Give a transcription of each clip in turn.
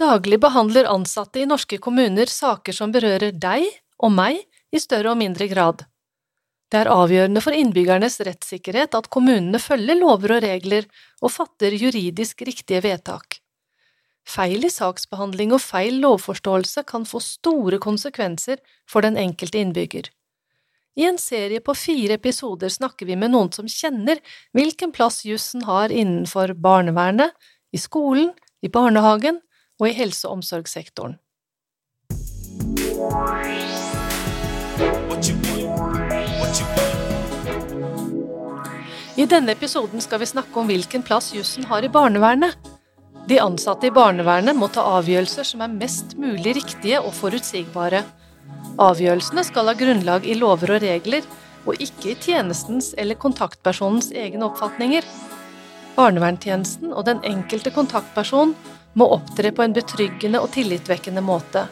Daglig behandler ansatte i norske kommuner saker som berører deg og meg i større og mindre grad. Det er avgjørende for innbyggernes rettssikkerhet at kommunene følger lover og regler og fatter juridisk riktige vedtak. Feil i saksbehandling og feil lovforståelse kan få store konsekvenser for den enkelte innbygger. I en serie på fire episoder snakker vi med noen som kjenner hvilken plass jussen har innenfor barnevernet, i skolen, i barnehagen og i helse- og omsorgssektoren. I denne episoden skal vi snakke om hvilken plass jussen har i barnevernet. De ansatte i barnevernet må ta avgjørelser som er mest mulig riktige og forutsigbare. Avgjørelsene skal ha grunnlag i lover og regler, og ikke i tjenestens eller kontaktpersonens egne oppfatninger. Barnevernstjenesten og den enkelte kontaktperson må opptre på en betryggende og tillitvekkende måte.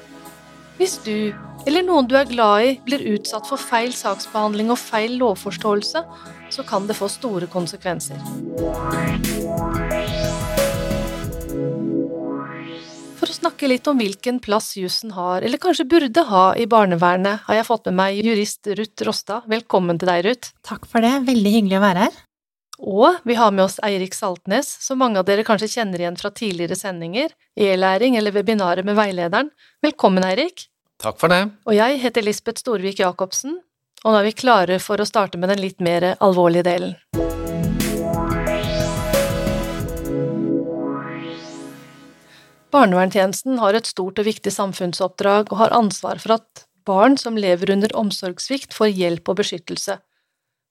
Hvis du, eller noen du er glad i, blir utsatt for feil saksbehandling og feil lovforståelse, så kan det få store konsekvenser. For å snakke litt om hvilken plass jussen har, eller kanskje burde ha, i barnevernet, har jeg fått med meg jurist Ruth Rostad. Velkommen til deg, Ruth. Takk for det, veldig hyggelig å være her. Og vi har med oss Eirik Saltnes, som mange av dere kanskje kjenner igjen fra tidligere sendinger, e-læring eller webinaret med veilederen. Velkommen, Eirik. Takk for det. Og jeg heter Lisbeth Storvik Jacobsen, og nå er vi klare for å starte med den litt mer alvorlige delen. Barnevernstjenesten har et stort og viktig samfunnsoppdrag og har ansvar for at barn som lever under omsorgssvikt, får hjelp og beskyttelse.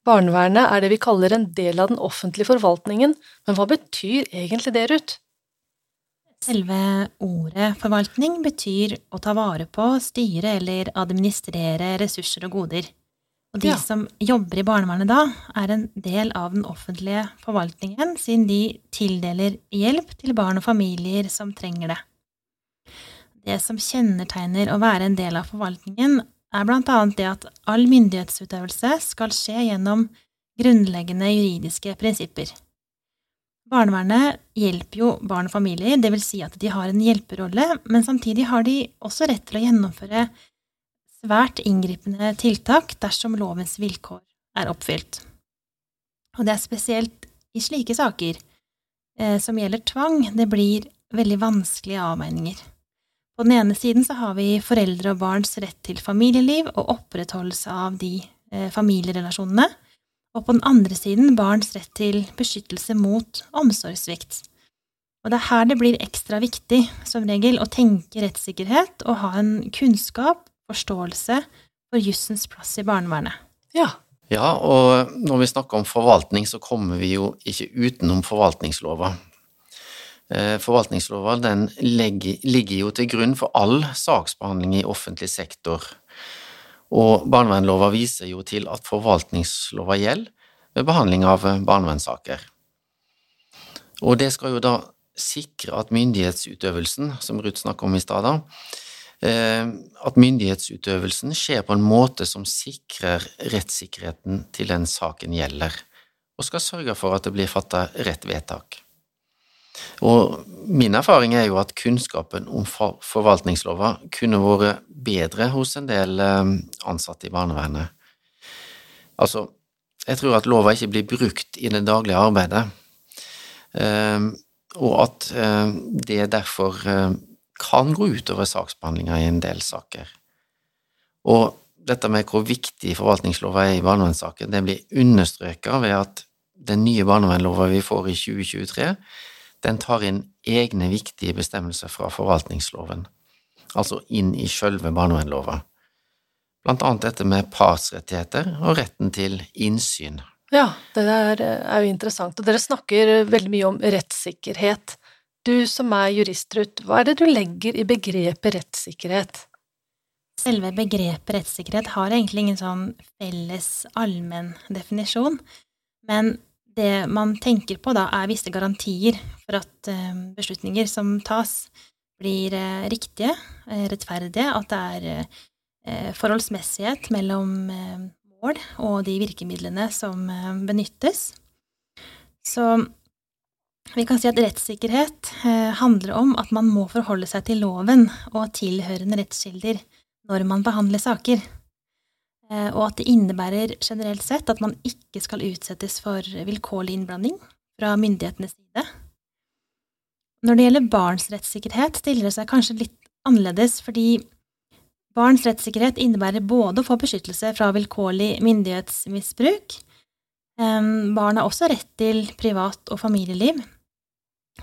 Barnevernet er det vi kaller en del av den offentlige forvaltningen, men hva betyr egentlig det, Ruth? Selve ordet forvaltning betyr å ta vare på, styre eller administrere ressurser og goder. Og de ja. som jobber i barnevernet da, er en del av den offentlige forvaltningen, siden de tildeler hjelp til barn og familier som trenger det. Det som kjennetegner å være en del av forvaltningen, er annet det at all myndighetsutøvelse skal skje gjennom grunnleggende juridiske prinsipper. Barnevernet hjelper jo barn og familier, vil si at de har en hjelperolle, men samtidig har de også rett til å gjennomføre svært inngripende tiltak dersom lovens vilkår er oppfylt. Og det er spesielt i slike saker eh, som gjelder tvang, det blir veldig vanskelige avveininger. På den ene siden så har vi foreldre og barns rett til familieliv og opprettholdelse av de eh, familierelasjonene, og på den andre siden barns rett til beskyttelse mot omsorgssvikt. Og det er her det blir ekstra viktig, som regel, å tenke rettssikkerhet og ha en kunnskap, forståelse, for jussens plass i barnevernet. Ja. Ja, og når vi snakker om forvaltning, så kommer vi jo ikke utenom forvaltningslova. Eh, forvaltningslova den ligger jo til grunn for all saksbehandling i offentlig sektor, og barnevernlova viser jo til at forvaltningslova gjelder ved behandling av barnevernssaker. Og det skal jo da sikre at myndighetsutøvelsen, som Ruth snakket om i stad, eh, at myndighetsutøvelsen skjer på en måte som sikrer rettssikkerheten til den saken gjelder, og skal sørge for at det blir fattet rett vedtak. Og min erfaring er jo at kunnskapen om forvaltningslova kunne vært bedre hos en del eh, ansatte i barnevernet. Altså, jeg tror at lova ikke blir brukt i det daglige arbeidet, eh, og at eh, det derfor kan gå utover saksbehandlinga i en del saker. Og dette med hvor viktig forvaltningslova er i barnevernssaker, det blir understreka ved at den nye barnevernlova vi får i 2023, den tar inn egne viktige bestemmelser fra forvaltningsloven, altså inn i sjølve barnevernlova. Blant annet dette med partsrettigheter og retten til innsyn. Ja, det der er jo interessant, og dere snakker veldig mye om rettssikkerhet. Du som er jurist, Ruth, hva er det du legger i begrepet rettssikkerhet? Selve begrepet rettssikkerhet har egentlig ingen sånn felles allmenn definisjon, men det man tenker på da, er visse garantier for at eh, beslutninger som tas, blir eh, riktige, eh, rettferdige, at det er forholdsmessighet mellom mål og de virkemidlene som benyttes. Så vi kan si at rettssikkerhet handler om at man må forholde seg til loven og tilhørende rettskilder når man behandler saker, og at det innebærer generelt sett at man ikke skal utsettes for vilkårlig innblanding fra myndighetenes side. Når det gjelder barns rettssikkerhet, stiller det seg kanskje litt annerledes, fordi barns rettssikkerhet innebærer både å få beskyttelse fra vilkårlig myndighetsmisbruk, Barn har også rett til privat- og familieliv,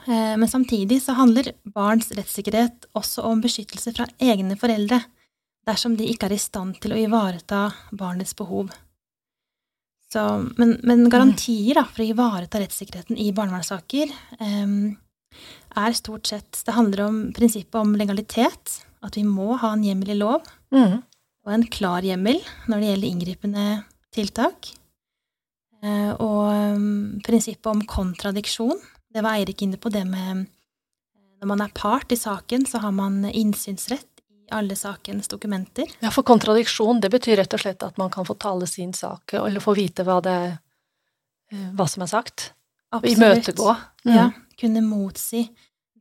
Eh, men samtidig så handler barns rettssikkerhet også om beskyttelse fra egne foreldre dersom de ikke er i stand til å ivareta barnets behov. Så, men, men, garantier da, for å ivareta rettssikkerheten i barnevernssaker um, er stort sett Det handler om prinsippet om legalitet, at vi må ha en hjemmel i lov, mm. og en klar hjemmel når det gjelder inngripende tiltak. Uh, og um, prinsippet om kontradiksjon, det var Eirik inne på, det med når man er part i saken, så har man innsynsrett alle sakens dokumenter. Ja, for kontradiksjon, det betyr rett og slett at man kan få tale sin sak, eller få vite hva, det, eh, hva som er sagt. Absolutt. Imøtegå. Mm. Ja. Kunne motsi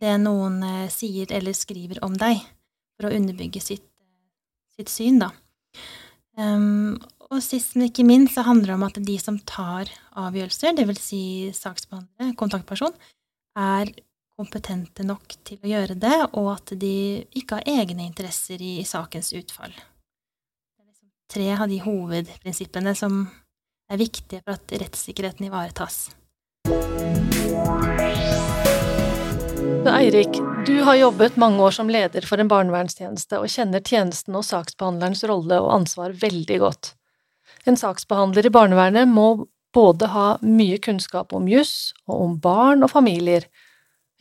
det noen eh, sier eller skriver om deg, for å underbygge sitt, sitt syn, da. Um, og sist, men ikke minst, så handler det om at de som tar avgjørelser, dvs. Si saksbehandlere, kontaktperson, er kompetente nok til å gjøre det, og at de ikke har egne interesser i, sakens utfall. Det er liksom tre av de hovedprinsippene som er viktige for at rettssikkerheten ivaretas. Eirik, du har jobbet mange år som leder for en barnevernstjeneste og kjenner tjenesten og saksbehandlerens rolle og ansvar veldig godt. En saksbehandler i barnevernet må både ha mye kunnskap om juss og om barn og familier.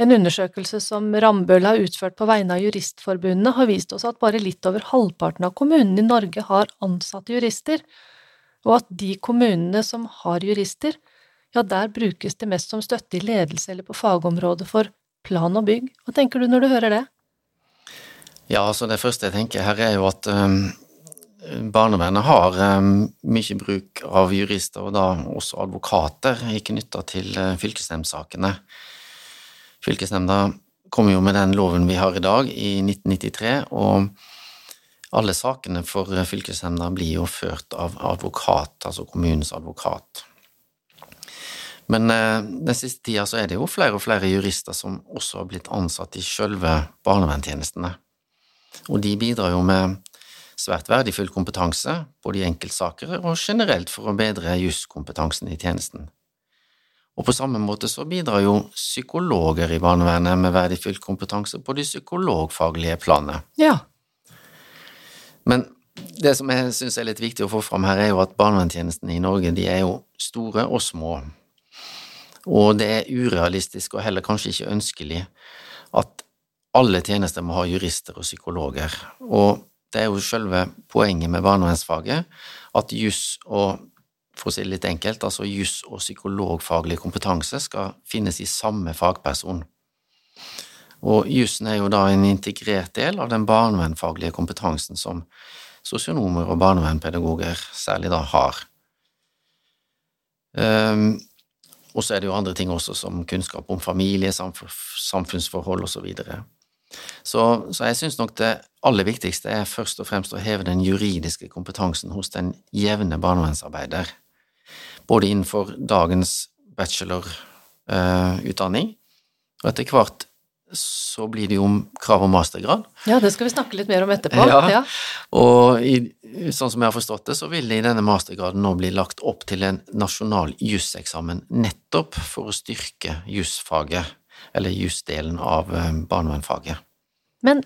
En undersøkelse som Rambøll har utført på vegne av Juristforbundet, har vist oss at bare litt over halvparten av kommunene i Norge har ansatte jurister, og at de kommunene som har jurister, ja, der brukes det mest som støtte i ledelse eller på fagområdet for plan og bygg. Hva tenker du når du hører det? Ja, altså det første jeg tenker her er jo at um, barnevernet har um, mye bruk av jurister, og da også advokater, knytta til uh, fylkesnemndsakene. Fylkesnemnda kom jo med den loven vi har i dag, i 1993, og alle sakene for fylkesnemnda blir jo ført av advokat, altså kommunens advokat. Men uh, den siste tida så er det jo flere og flere jurister som også har blitt ansatt i sjølve barnevernstjenestene, og de bidrar jo med svært verdifull kompetanse, både i enkeltsaker og generelt for å bedre juskompetansen i tjenesten. Og på samme måte så bidrar jo psykologer i barnevernet med verdifull kompetanse på det psykologfaglige planet. Ja. Men det som jeg syns er litt viktig å få fram her, er jo at barnevernstjenestene i Norge de er jo store og små. Og det er urealistisk og heller kanskje ikke ønskelig at alle tjenester må ha jurister og psykologer. Og det er jo selve poenget med barnevernsfaget, at juss og for å si det litt enkelt, altså juss og psykologfaglig kompetanse skal finnes i samme fagperson. Og jussen er jo da en integrert del av den barnevernfaglige kompetansen som sosionomer og barnevernpedagoger særlig da har. Um, og så er det jo andre ting også, som kunnskap om familie, samfunnsforhold osv. Så, så jeg syns nok det aller viktigste er først og fremst å heve den juridiske kompetansen hos den jevne barnevernsarbeider, både innenfor dagens bachelorutdanning, uh, og etter hvert så blir det jo krav om mastergrad. Ja, det skal vi snakke litt mer om etterpå. Ja, ja. Og i, sånn som jeg har forstått det, så vil det i denne mastergraden nå bli lagt opp til en nasjonal juseksamen nettopp for å styrke jusfaget eller jusdelen av eh, barnevernfaget. Men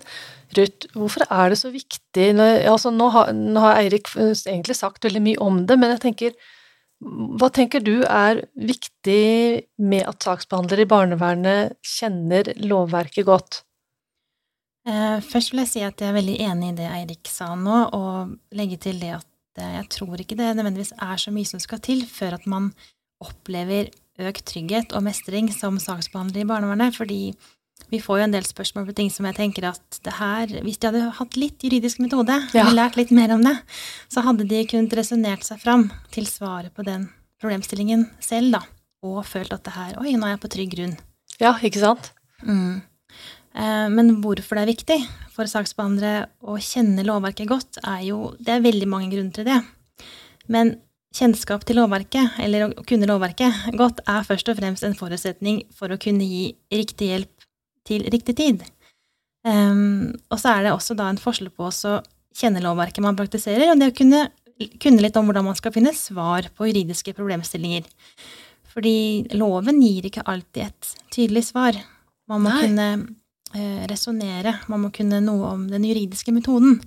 Ruth, hvorfor er det så viktig altså, nå, har, nå har Eirik eh, egentlig sagt veldig mye om det, men jeg tenker hva tenker du er viktig med at saksbehandlere i barnevernet kjenner lovverket godt? Eh, først vil jeg si at jeg er veldig enig i det Eirik sa nå, og legge til det at jeg tror ikke det nødvendigvis er så mye som skal til før at man opplever økt trygghet og mestring som saksbehandler i barnevernet, fordi vi får jo en del spørsmål på ting som jeg tenker at det her Hvis de hadde hatt litt juridisk metode, ja. eller lært litt mer om det, så hadde de kunnet resonnert seg fram til svaret på den problemstillingen selv, da, og følt at det her Oi, nå er jeg på trygg grunn. Ja, ikke sant? Mm. Eh, men hvorfor det er viktig for saksbehandlere å kjenne lovverket godt, er jo Det er veldig mange grunner til det. Men kjennskap til lovverket, eller å kunne lovverket godt, er først og fremst en forutsetning for å kunne gi riktig hjelp til riktig tid. Um, og så er det også da en forskjell på å kjenne lovverket man praktiserer, og det å kunne, kunne litt om hvordan man skal finne svar på juridiske problemstillinger. Fordi loven gir ikke alltid et tydelig svar. Man må Nei. kunne eh, resonnere, man må kunne noe om den juridiske metoden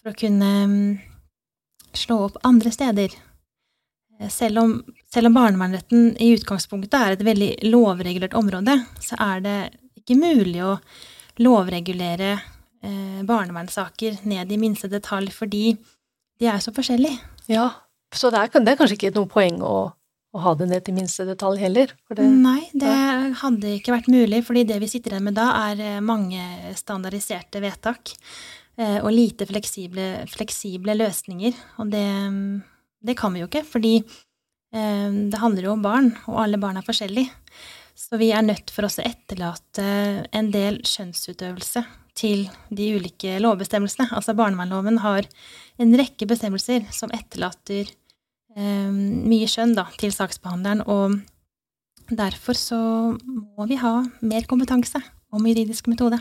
for å kunne um, slå opp andre steder. Eh, selv om, selv om barnevernretten i utgangspunktet er et veldig lovregulert område, så er det ikke mulig å lovregulere eh, barnevernssaker ned i minste detalj fordi de er så forskjellige. Ja, så det er, det er kanskje ikke noe poeng å å ha det ned til minste detalj heller? Det, Nei, det ja. hadde ikke vært mulig, fordi det vi sitter igjen med da, er eh, mange standardiserte vedtak eh, og lite fleksible, fleksible løsninger. Og det, det, kan vi jo ikke, fordi eh, det handler jo om barn, og alle barn er forskjellige. Så vi er nødt for oss å etterlate en del skjønnsutøvelse til de ulike lovbestemmelsene. Altså barnevernloven har en rekke bestemmelser som etterlater Eh, mye skjønn da, til saksbehandleren, og derfor så må vi ha mer kompetanse om juridisk metode.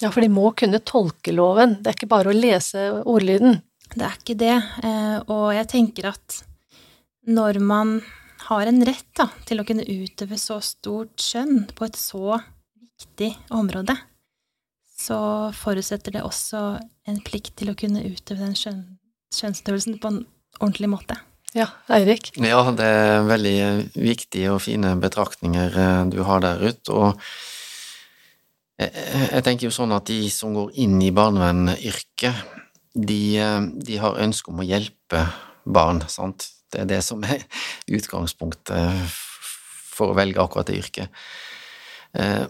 Ja, for de må kunne tolke loven, det er ikke bare å lese ordlyden. Det er ikke det, eh, og jeg tenker at når man har en rett da, til å kunne utøve så stort skjønn på et så viktig område, så forutsetter det også en plikt til å kunne utøve den skjønn, skjønnsutøvelsen på en ordentlig måte. Ja, Eirik? Ja, det er veldig viktige og fine betraktninger eh, du har der, Ruth. Og jeg tenker jo sånn at de som går inn i barnevernsyrket, de, eh, de, har ønske om å hjelpe barn, sant. Det er det som er utgangspunktet for å velge akkurat det yrket. Eh,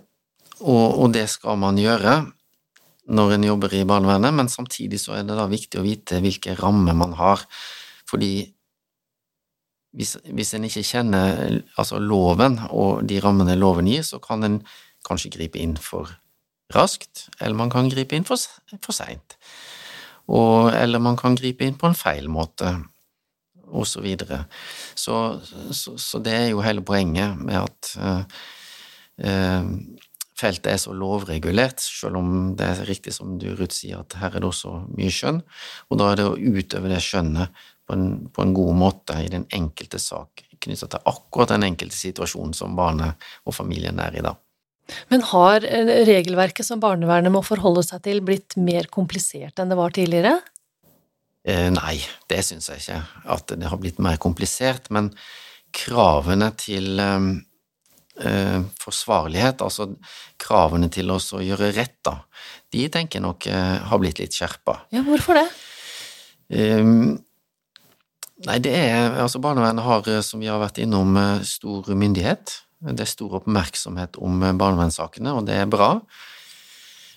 og, det skal man gjøre når en jobber i barnevernet, men samtidig så er det da viktig å vite hvilke rammer man har. Fordi hvis, hvis en ikke kjenner altså loven og de rammene loven gir, så kan en kanskje gripe inn for raskt, eller man kan gripe inn for, for seint. Eller man kan gripe inn på en feil måte, og så. Så, så, det er jo hele poenget med at uh, uh, feltet er så lovregulert, selv om det er riktig som du, Ruth, sier, at her er det også mye skjønn, og da er det å utøve det skjønnet på en, på en god måte i den enkelte sak knyttet til akkurat den enkelte situasjonen som barnet og familien er i da. Men har eh, regelverket som barnevernet må forholde seg til, blitt mer komplisert enn det var tidligere? Eh, nei, det syns jeg ikke at det har blitt mer komplisert, men kravene til eh, eh forsvarlighet, altså kravene til å gjøre rett, da, de tenker jeg nok eh, har blitt litt skjerpa. Ja, hvorfor det? Um, Nei, det er Altså, barnevernet har, som vi har vært innom, stor myndighet. Det er stor oppmerksomhet om barnevernssakene, og det er bra.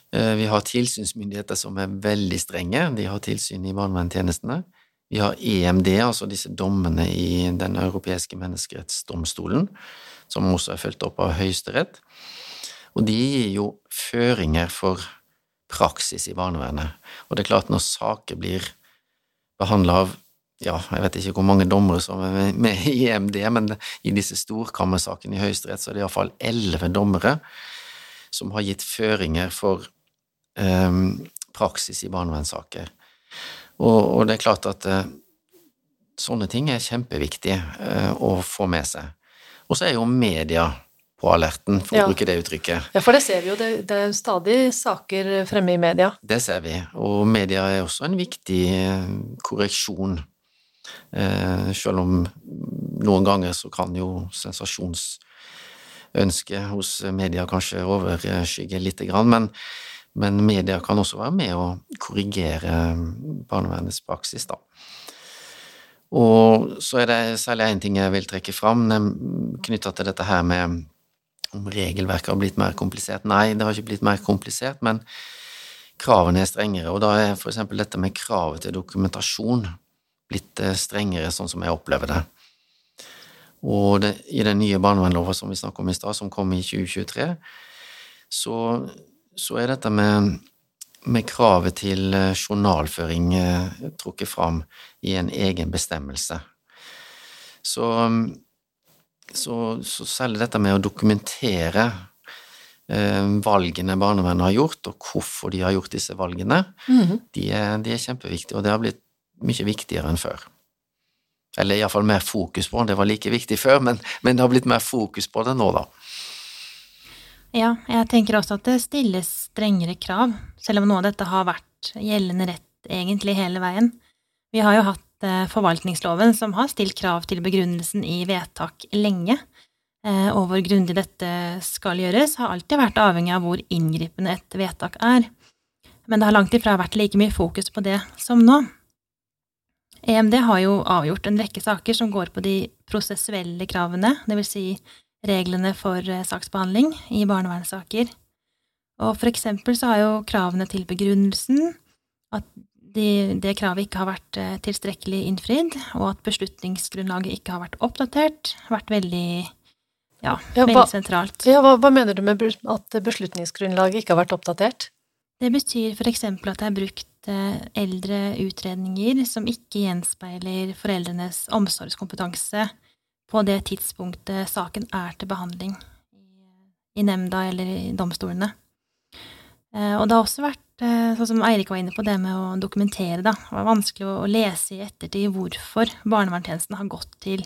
Vi har tilsynsmyndigheter som er veldig strenge, de har tilsyn i barnevernstjenestene. Vi har EMD, altså disse dommene i Den europeiske menneskerettsdomstolen, som også er fulgt opp av Høyesterett. Og de gir jo føringer for praksis i barnevernet. Og det er klart, når saker blir behandla av ja, jeg vet ikke hvor mange dommere som er med i EMD, men i disse storkammersakene i Høyesterett så er det iallfall elleve dommere som har gitt føringer for um, praksis i barnevernssaker. Og, og, det er klart at eh, sånne ting er kjempeviktig eh, å få med seg. Og så er jo media på alerten, for ja. å bruke det uttrykket. Ja, for det ser vi jo. Det, det, er stadig saker fremme i media. Det ser vi, og media er også en viktig eh, korreksjon Eh, selv om noen ganger så kan jo sensasjonsønsket hos media kanskje overskygge lite grann, men, men media kan også være med å korrigere barnevernets praksis, da. Og så er det særlig én ting jeg vil trekke fram, knytta til dette her med om regelverket har blitt mer komplisert. Nei, det har ikke blitt mer komplisert, men kravene er strengere, og da er for eksempel dette med kravet til dokumentasjon blitt eh, strengere, sånn som jeg opplever det. Og det, i den nye barnevernloven som vi snakket om i stad, som kom i 2023, så, så er dette med, med, kravet til eh, journalføring eh, trukket fram i en egen bestemmelse. Så, så, så selv dette med å dokumentere eh, valgene barnevernet har gjort, og hvorfor de har gjort disse valgene, mm. de, er, de er kjempeviktige, og det har blitt mye viktigere enn før. Eller iallfall mer fokus på det. Det var like viktig før, men, men, det har blitt mer fokus på det nå, da. Ja, jeg tenker også at det stilles strengere krav, selv om noe av dette har vært gjeldende rett egentlig hele veien. Vi har jo hatt eh, forvaltningsloven som har stilt krav til begrunnelsen i vedtak lenge, eh, og hvor grundig dette skal gjøres, har alltid vært avhengig av hvor inngripende et vedtak er. Men det har langt ifra vært like mye fokus på det som nå. EMD har jo avgjort en rekke saker som går på de prosessuelle kravene, dvs. Si reglene for eh, saksbehandling i barnevernssaker. Og for eksempel så har jo kravene til begrunnelsen at de, det kravet ikke har vært eh, tilstrekkelig innfridd, og at beslutningsgrunnlaget ikke har vært oppdatert, vært veldig ja, ja veldig sentralt. Ja, hva, hva, mener du med at beslutningsgrunnlaget ikke har vært oppdatert? Det betyr for eksempel at det er brukt eldre utredninger som ikke gjenspeiler foreldrenes omsorgskompetanse på det tidspunktet saken er til behandling i nemnda eller i domstolene. Eh, og det har også vært, eh, sånn som Eirik var inne på, det med å dokumentere, da. Det var vanskelig å lese i ettertid hvorfor barnevernstjenesten har gått til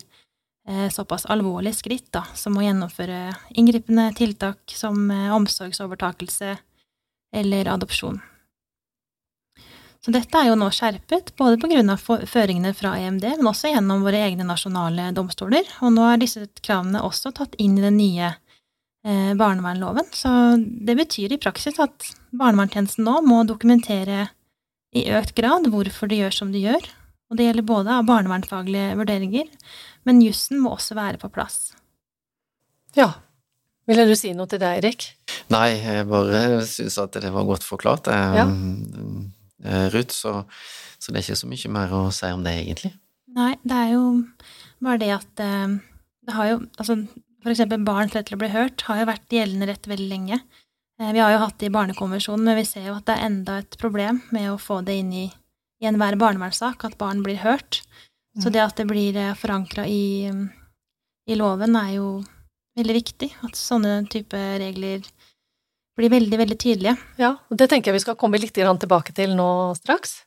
eh, såpass alvorlige skritt, da, som å gjennomføre inngripende tiltak som omsorgsovertakelse eller adopsjon. Så dette er jo nå skjerpet, både av føringene fra EMD, men også gjennom våre egne nasjonale domstoler. Og nå er disse kravene også tatt inn i den nye eh, barnevernloven. Så det betyr i praksis at barnevernstjenesten nå må dokumentere i økt grad hvorfor de gjør som de gjør. Og det gjelder både av barnevernsfaglige vurderinger, men jussen må også være på plass. Ja. Ville du si noe til deg, Erik? Nei, jeg bare syns at det var godt forklart. Ja. Eh, Ruth, så, så, det er ikke så mye mer å si om det, egentlig. Nei, det er jo bare det at eh, det har jo Altså, for eksempel barns rett til å bli hørt har jo vært gjeldende rett veldig lenge. Eh, vi har jo hatt det i Barnekonvensjonen, men vi ser jo at det er enda et problem med å få det inn i, i enhver barnevernssak, at barn blir hørt. Så mm. det at det blir forankra i, i loven, er jo veldig viktig. At sånne type regler blir veldig, veldig tydelige. Ja, og det tenker jeg vi skal komme litt tilbake til nå straks.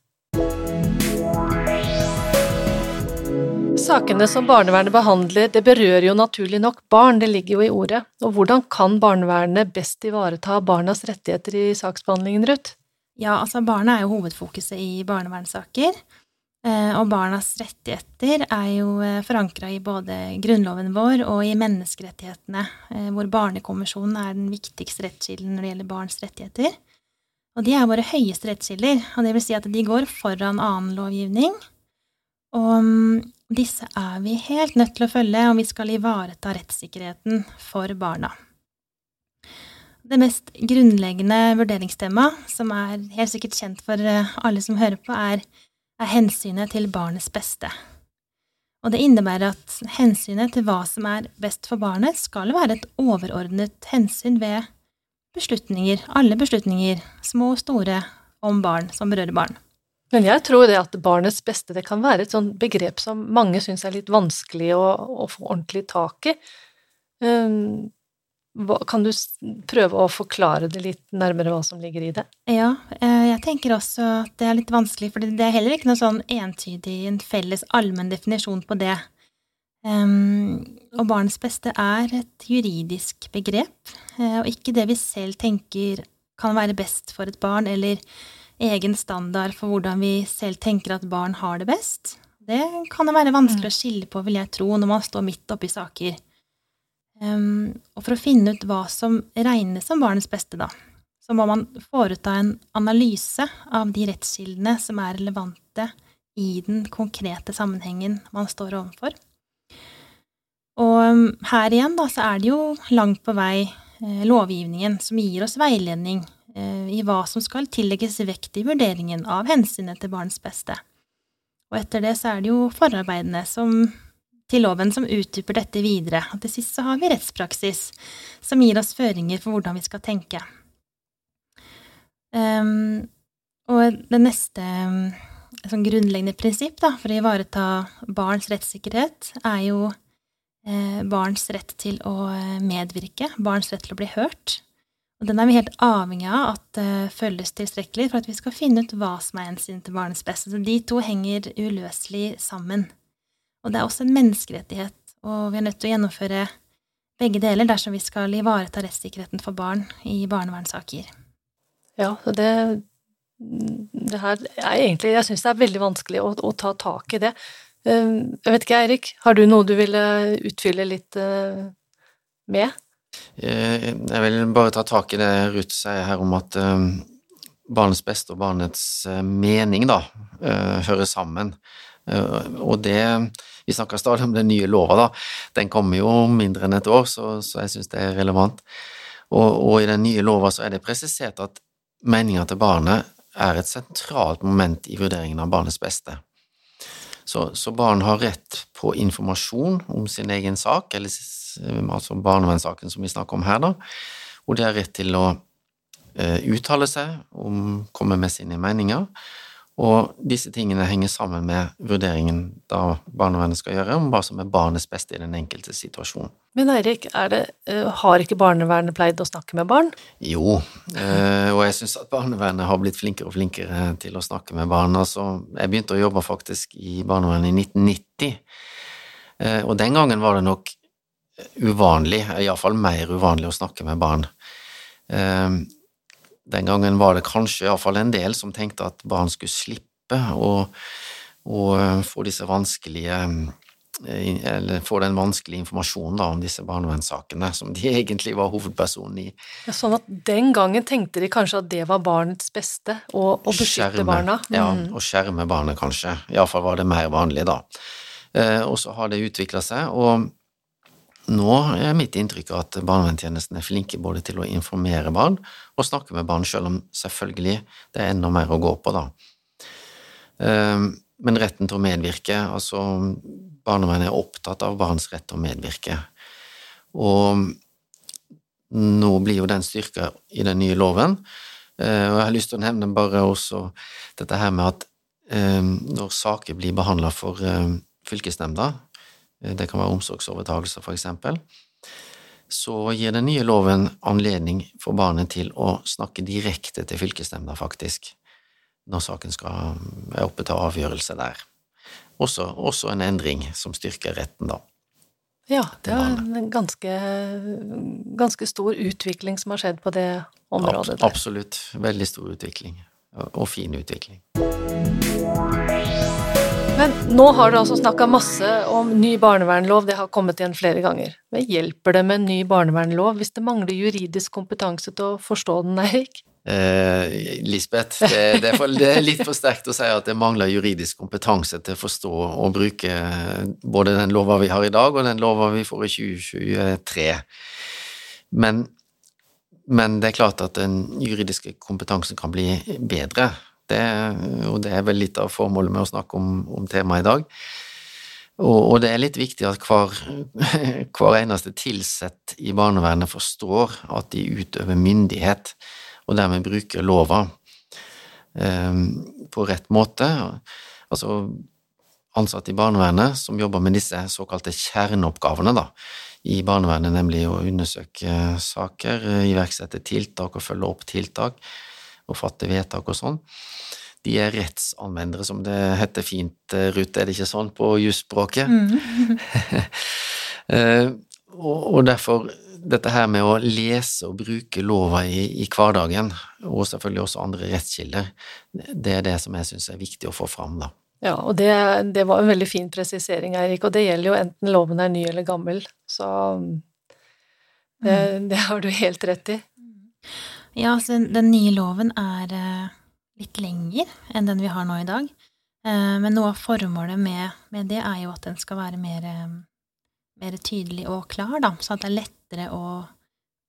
Sakene som barnevernet behandler, det berører jo naturlig nok barn, det ligger jo i ordet. Og hvordan kan barnevernet best ivareta barnas rettigheter i saksbehandlingen, Ruth? Ja, altså barna er jo hovedfokuset i barnevernssaker. Eh, og barnas rettigheter er jo eh, forankra i både grunnloven vår og i menneskerettighetene, eh, hvor Barnekonvensjonen er den viktigste rettskilden når det gjelder barns rettigheter. Og de er våre høyeste rettskilder, og det vil si at de går foran annen lovgivning. Og mm, disse er vi helt nødt til å følge om vi skal ivareta rettssikkerheten for barna. Det mest grunnleggende vurderingstemaet, som er helt sikkert kjent for alle som hører på, er er hensynet til barnets beste. Og det innebærer at hensynet til hva som er best for barnet, skal være et overordnet hensyn ved beslutninger, alle beslutninger, små og store, om barn som berører barn. Men jeg tror det at barnets beste det kan være et sånt begrep som mange syns er litt vanskelig å, å få ordentlig tak i. Um, kan du prøve å forklare det litt nærmere hva som ligger i det? Ja, eh, jeg tenker også at det er litt vanskelig, for det er heller ikke noe sånn entydig, en felles allmenn definisjon på det. Um, og barnets beste er et juridisk begrep, eh, og ikke det vi selv tenker kan være best for et barn, eller egen standard for hvordan vi selv tenker at barn har det best. Det kan det være vanskelig mm. å skille på, vil jeg tro, når man står midt oppi saker. Um, og for å finne ut hva som regnes som barnets beste, da, så må man foreta en analyse av de rettskildene som er relevante i den konkrete sammenhengen man står overfor. Og um, her igjen, da, så er det jo langt på vei eh, lovgivningen som gir oss veiledning eh, i hva som skal tillegges vekt i vurderingen av hensynet til barnets beste. Og etter det så er det jo forarbeidene som til loven som utdyper dette videre. Og til sist så har vi rettspraksis, som gir oss føringer for hvordan vi skal tenke. Um, og det neste sånn grunnleggende prinsipp da, for å ivareta barns rettssikkerhet er jo eh, barns rett til å eh, medvirke, barns rett til å bli hørt. Og den er vi helt avhengig av at uh, følges tilstrekkelig for at vi skal finne ut hva som er hensynet til barnets beste. Så de to henger uløselig sammen. Og det er også en menneskerettighet, og vi er nødt til å gjennomføre begge deler dersom vi skal ivareta rettssikkerheten for barn i barnevernssaker. Ja, det, det her er egentlig Jeg syns det er veldig vanskelig å, å, ta tak i det. Um, jeg vet ikke, Eirik, har du noe du ville utfylle litt uh, med? Eh, jeg vil bare ta tak i det Ruth sier her om at um, barnets beste og barnets mening da, hører sammen. Og det vi snakker stadig om den nye lova, da. Den kommer jo om mindre enn et år, så, så jeg syns det er relevant. Og, og, i den nye lova så er det presisert at meninga til barnet er et sentralt moment i vurderingen av barnets beste. Så, så barn har rett på informasjon om sin egen sak, eller altså barnevernssaken som vi snakker om her, da, og de har rett til å uh, uttale seg, om, komme med sine meninger, og disse tingene henger sammen med vurderingen da barnevernet skal gjøre om hva som er barnets beste i den enkelte situasjonen. Men Eirik, det, uh, har ikke barnevernet pleid å snakke med barn? Jo, uh, og jeg syns at barnevernet har blitt flinkere og flinkere til å snakke med barn. Altså, jeg begynte å jobbe faktisk i barnevernet i 1990, uh, og den gangen var det nok uvanlig, iallfall mer uvanlig, å snakke med barn. Den gangen var det kanskje iallfall en del som tenkte at barn skulle slippe å, å få disse vanskelige eh, eller få den vanskelige informasjonen da, om disse barnevernssakene, som de egentlig var hovedpersonen i. Ja, sånn at den gangen tenkte de kanskje at det var barnets beste, å, å beskytte skjerme, barna? Mm. Ja, å skjerme barnet, kanskje. Iallfall var det mer vanlig da. Eh, og så har det utvikla seg, og nå er mitt inntrykk at barnevernstjenesten er flinke både til å informere barn og snakke med barn, selv om selvfølgelig det er enda mer å gå på, da. Ehm, men retten til å medvirke, altså barnevernet er opptatt av barns rett til å medvirke. Og nå blir jo den styrka i den nye loven, eh, og jeg har lyst til å nevne bare også dette her med at ehm, når saker blir behandla for ehm, fylkesnemnda, det kan være omsorgsovertakelse, for eksempel, så gir den nye loven anledning for barnet til å snakke direkte til fylkesnemnda, faktisk, når saken skal være oppe til avgjørelse der. Også, også en endring som styrker retten, da. Ja, det er en ganske, ganske stor utvikling som har skjedd på det området. Der. Absolutt. Veldig stor utvikling. Og fin utvikling. Men nå har du altså snakka masse om ny barnevernlov, det har kommet igjen flere ganger. Men hjelper det med en ny barnevernlov hvis det mangler juridisk kompetanse til å forstå den, Eirik? Eh, Lisbeth, det, er det, er litt for sterkt å si at det mangler juridisk kompetanse til å forstå og bruke både den lova vi har i dag, og den lova vi får i 2023. Men, men det er klart at den juridiske kompetansen kan bli bedre. Det, og det er vel litt av formålet med å snakke om, om temaet i dag. Og, og, det er litt viktig at hver, hver eneste tilsett i barnevernet forstår at de utøver myndighet, og dermed bruker lova eh, på rett måte. Altså ansatte i barnevernet som jobber med disse såkalte kjerneoppgavene da, i barnevernet, nemlig å undersøke saker, iverksette tiltak og følge opp tiltak og fatte vedtak og sånn. De er rettsanvendere, som det heter fint, eh, Ruth, er det ikke sånn på jusspråket? Mm. og, og derfor dette her med å lese og bruke lova i, i, hverdagen, og selvfølgelig også andre rettskilder, det er det som jeg syns er viktig å få fram, da. Ja, og det, det, var en veldig fin presisering, Eirik, og det gjelder jo enten loven er ny eller gammel, så det, mm. det har du helt rett i. Ja, så den nye loven er eh, litt lenger enn den vi har nå i dag. Eh, men noe av formålet med, med det er jo at den skal være mer, eh, mer, tydelig og klar, da, så at det er lettere å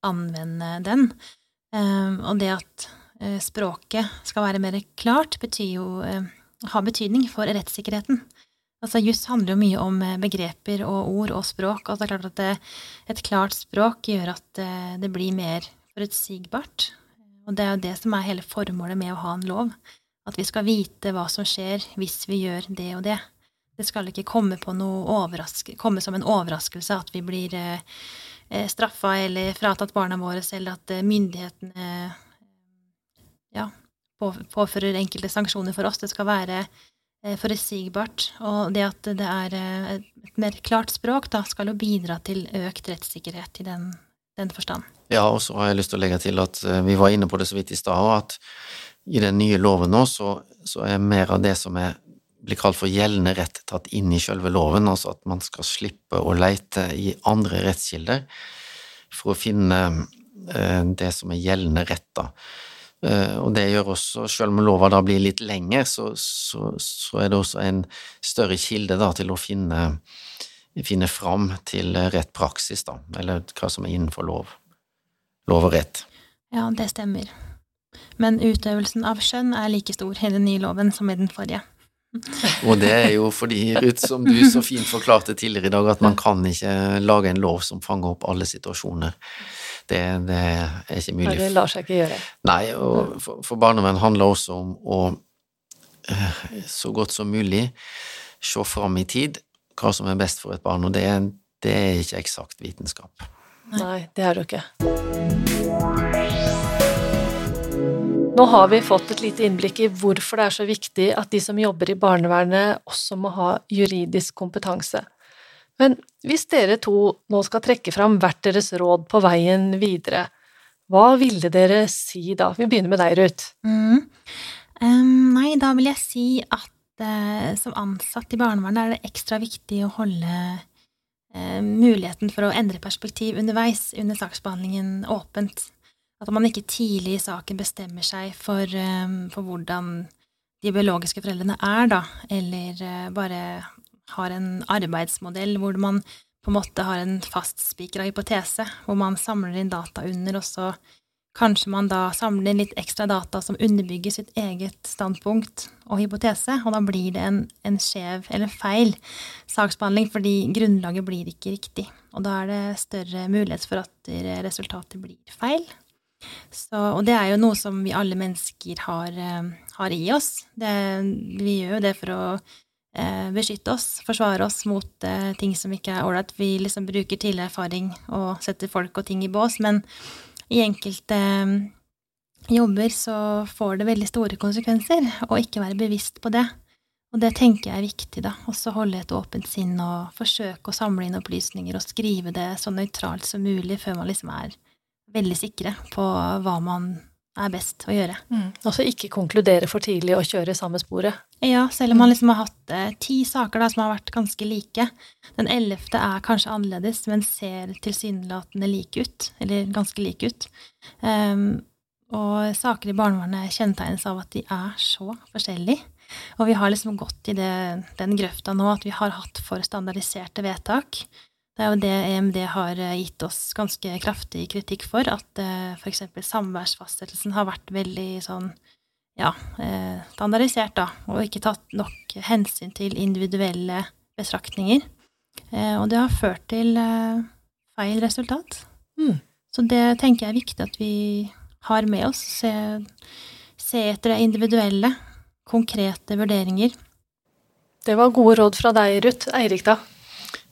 anvende den. Og det at språket skal være mer klart, betyr jo har betydning for rettssikkerheten. Altså, Juss handler jo mye om begreper og ord og språk. og det er klart at det, Et klart språk gjør at det blir mer forutsigbart. Og det er jo det som er hele formålet med å ha en lov. At vi skal vite hva som skjer hvis vi gjør det og det. Det skal ikke komme, komme som en overraskelse at vi blir eh, eh straffa eller fratatt barna våre, eller at eh, myndighetene ja, påfører enkelte sanksjoner for oss. Det skal være eh, forutsigbart. Og det at det er et mer klart språk, da skal jo bidra til økt rettssikkerhet i den, den forstand. Ja, og så har jeg lyst til å legge til at vi var inne på det så vidt i stad, at i den nye loven nå, så, så, er mer av det som er, blir kalt for gjeldende rett, tatt inn i selve loven, altså at man skal slippe å leite i andre rettskilder for å finne eh, det som er gjeldende rett, da. Eh, og det gjør også, selv om lova da blir litt lengre, så, så, så er det også en større kilde da til å finne, finne fram til rett praksis, da, eller hva som er innenfor lov, lov og rett. Ja, det stemmer. Men utøvelsen av skjønn er like stor i den nye loven som i den forrige. Og det er jo fordi, Ruth, som du så fint forklarte tidligere i dag, at man kan ikke lage en lov som fanger opp alle situasjoner. Det, det er ikke mulig. Ja, det lar seg ikke gjøre. Nei, og for, for barnevern handler også om å eh, så godt som mulig se fram i tid hva som er best for et barn, og det, det er ikke eksakt vitenskap. Nei, det er det ikke. Nå har vi fått et lite innblikk i hvorfor det er så viktig at de som jobber i barnevernet, også må ha juridisk kompetanse. Men hvis dere to nå skal trekke fram hvert deres råd på veien videre, hva ville dere si da? Vi begynner med deg, Ruth. Mm. Um, nei, da vil jeg si at som ansatt i barnevernet er det ekstra viktig å holde uh, muligheten for å endre perspektiv underveis under saksbehandlingen åpent. At man ikke tidlig i saken bestemmer seg for, um, for hvordan de biologiske foreldrene er, da, eller bare har en arbeidsmodell hvor man på en måte har en fastspikra hypotese, hvor man samler inn data under, og så kanskje man da samler litt ekstra data som underbygger sitt eget standpunkt og hypotese, og da blir det en, en skjev eller feil saksbehandling fordi grunnlaget blir ikke riktig. Og da er det større mulighet for at resultatet blir feil. Så, og det er jo noe som vi alle mennesker har, eh, har i oss. Det, vi gjør jo det for å eh, beskytte oss, forsvare oss mot eh, ting som ikke er ålreit. Vi liksom bruker tidligere erfaring og setter folk og ting i bås, men i enkelte eh, jobber så får det veldig store konsekvenser å ikke være bevisst på det. Og det tenker jeg er viktig, da. Også holde et åpent sinn og forsøke å samle inn opplysninger og skrive det så nøytralt som mulig før man liksom er veldig sikre på hva man er best å gjøre. Mm. Altså ikke konkludere for tidlig og kjøre samme sporet. Ja, selv om man liksom har hatt eh, ti saker da, som har vært ganske like. Den ellevte er kanskje annerledes, men ser tilsynelatende like ut. Eller ganske like ut. Um, og saker i barnevernet kjennetegnes av at de er så forskjellige. Og vi har liksom gått i det, den grøfta nå at vi har hatt for standardiserte vedtak. Det er jo det EMD har eh, gitt oss ganske kraftig kritikk for, at eh, f.eks. samværsfastsettelsen har vært veldig sånn ja, eh, standardisert, da, og ikke tatt nok hensyn til individuelle betraktninger. Og det har ført til feil resultat. Mm. Så det tenker jeg er viktig at vi har med oss. Se, se etter det individuelle, konkrete vurderinger. Det var gode råd fra deg, Ruth. Eirik, da?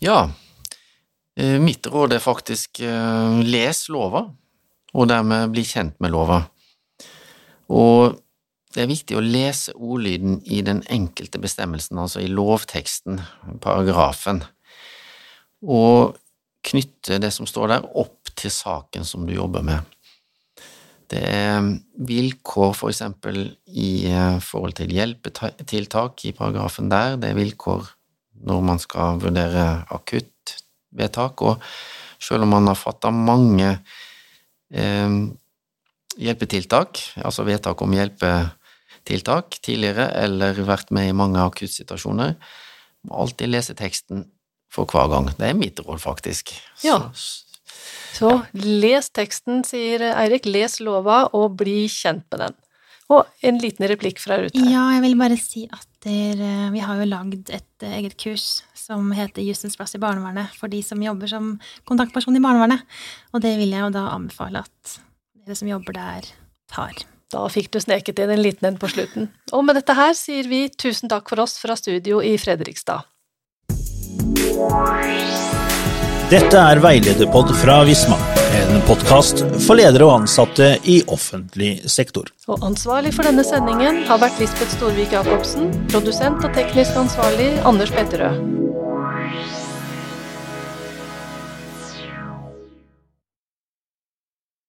Ja, mitt råd er faktisk eh, les lova, og dermed bli kjent med lova. Og det er viktig å lese ordlyden i den enkelte bestemmelsen, altså i lovteksten, paragrafen, og knytte det som står der, opp til saken som du jobber med. Det er vilkår for eksempel i eh, forhold til hjelpetiltak i paragrafen der, det er vilkår når man skal vurdere akutt vedtak, og selv om man har fatta mange eh, hjelpetiltak, altså vedtak om hjelpetiltak tidligere, eller vært med i mange akuttsituasjoner, må alltid lese teksten for hver gang. Det er mitt råd, faktisk. Ja. Så les teksten, sier Eirik. Les lova, og bli kjent med den. Og en liten replikk fra Ruth. Ja, jeg vil bare si at der, vi har jo lagd et eget kurs som heter Jussens plass i barnevernet, for de som jobber som kontaktperson i barnevernet. Og det vil jeg jo da anbefale at dere som jobber der, tar. Da fikk du sneket inn en liten en på slutten. Og med dette her sier vi tusen takk for oss fra studio i Fredrikstad. Dette er Veilederpod fra Visma, en podkast for ledere og ansatte i offentlig sektor. Og ansvarlig for denne sendingen har vært Lisbeth Storvik Jacobsen, produsent og teknisk ansvarlig Anders Petterød.